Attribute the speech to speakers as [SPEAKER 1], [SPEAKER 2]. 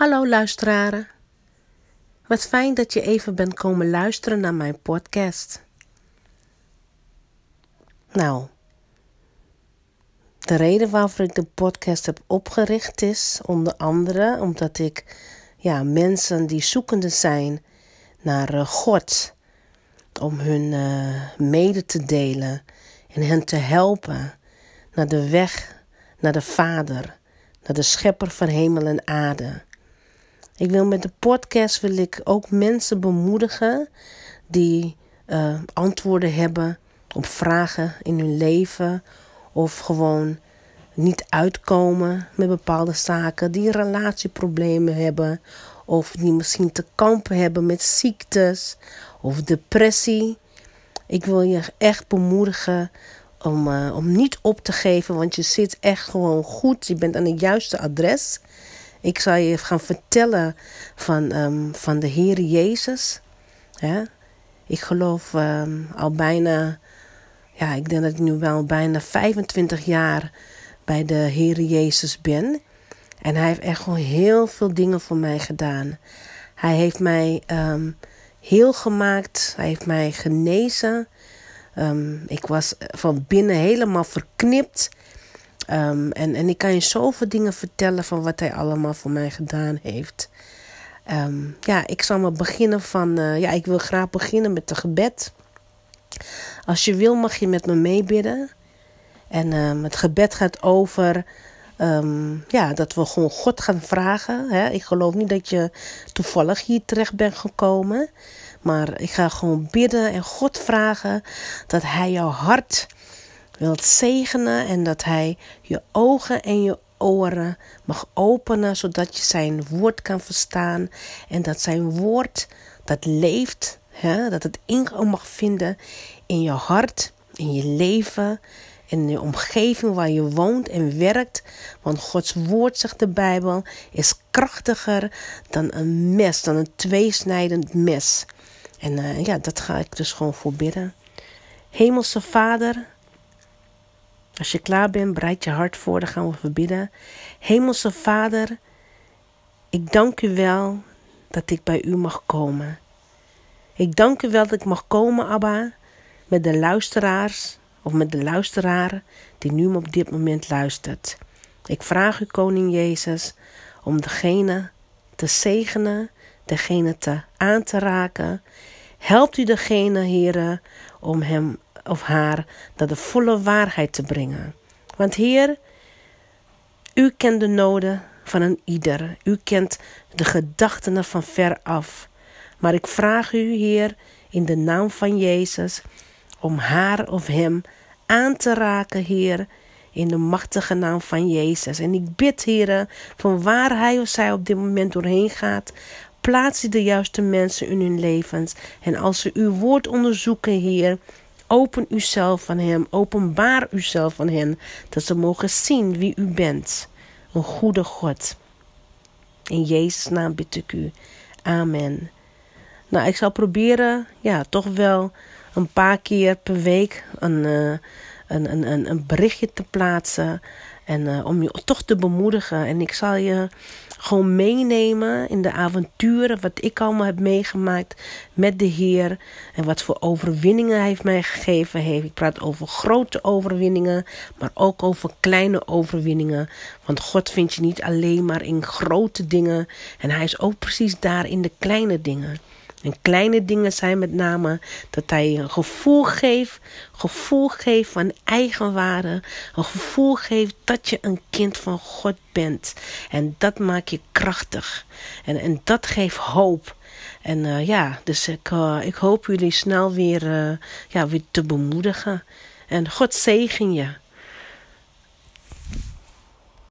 [SPEAKER 1] Hallo luisteraren. Wat fijn dat je even bent komen luisteren naar mijn podcast. Nou, de reden waarvoor ik de podcast heb opgericht is onder andere omdat ik ja, mensen die zoekende zijn naar eh, God, om hun uh, mede te delen en hen te helpen naar de weg naar de Vader, naar de Schepper van hemel en aarde. Ik wil met de podcast wil ik ook mensen bemoedigen die uh, antwoorden hebben op vragen in hun leven of gewoon niet uitkomen met bepaalde zaken, die relatieproblemen hebben of die misschien te kampen hebben met ziektes of depressie. Ik wil je echt bemoedigen om, uh, om niet op te geven, want je zit echt gewoon goed. Je bent aan het juiste adres. Ik zal je gaan vertellen van, um, van de Heer Jezus. Ja? Ik geloof um, al bijna, ja, ik denk dat ik nu wel bijna 25 jaar bij de Heer Jezus ben. En hij heeft echt gewoon heel veel dingen voor mij gedaan. Hij heeft mij um, heel gemaakt. Hij heeft mij genezen. Ik was van binnen helemaal verknipt. Um, en, en ik kan je zoveel dingen vertellen van wat hij allemaal voor mij gedaan heeft. Um, ja, ik zal maar beginnen van. Uh, ja, ik wil graag beginnen met een gebed. Als je wil, mag je met me meebidden. En um, het gebed gaat over. Ja, dat we gewoon God gaan vragen. Hè? Ik geloof niet dat je toevallig hier terecht bent gekomen. Maar ik ga gewoon bidden en God vragen dat Hij jouw hart wilt zegenen en dat Hij je ogen en je oren mag openen, zodat je Zijn woord kan verstaan en dat Zijn woord dat leeft, hè, dat het ingang mag vinden in je hart, in je leven, in de omgeving waar je woont en werkt. Want Gods woord, zegt de Bijbel, is krachtiger dan een mes, dan een tweesnijdend mes. En uh, ja, dat ga ik dus gewoon voor bidden. Hemelse Vader, als je klaar bent, bereid je hart voor, dan gaan we verbidden. Hemelse Vader, ik dank u wel dat ik bij u mag komen. Ik dank u wel dat ik mag komen, Abba, met de luisteraars of met de luisteraar die nu op dit moment luistert. Ik vraag u, Koning Jezus, om degene te zegenen, degene te aan te raken. Helpt u degene, heren, om hem of haar naar de volle waarheid te brengen. Want Heer, u kent de noden van een ieder. U kent de gedachten van ver af. Maar ik vraag u, Heer, in de naam van Jezus, om haar of hem aan te raken, Heer, in de machtige naam van Jezus. En ik bid, Heer, van waar hij of zij op dit moment doorheen gaat, plaats de juiste mensen in hun levens. En als ze uw woord onderzoeken, Heer, Open uzelf van Hem, openbaar uzelf van hen, dat ze mogen zien wie u bent. Een goede God. In Jezus' naam bid ik u. Amen. Nou, ik zal proberen, ja, toch wel een paar keer per week een, uh, een, een, een berichtje te plaatsen. En uh, om je toch te bemoedigen. En ik zal je gewoon meenemen in de avonturen wat ik allemaal heb meegemaakt met de Heer. En wat voor overwinningen hij heeft mij gegeven heeft. Ik praat over grote overwinningen, maar ook over kleine overwinningen. Want God vindt je niet alleen maar in grote dingen. En hij is ook precies daar in de kleine dingen. En kleine dingen zijn met name dat hij een gevoel geeft, gevoel geeft van eigenwaarde, een gevoel geeft dat je een kind van God bent. En dat maakt je krachtig. En, en dat geeft hoop. En uh, ja, dus ik, uh, ik hoop jullie snel weer, uh, ja, weer te bemoedigen. En God zegen je.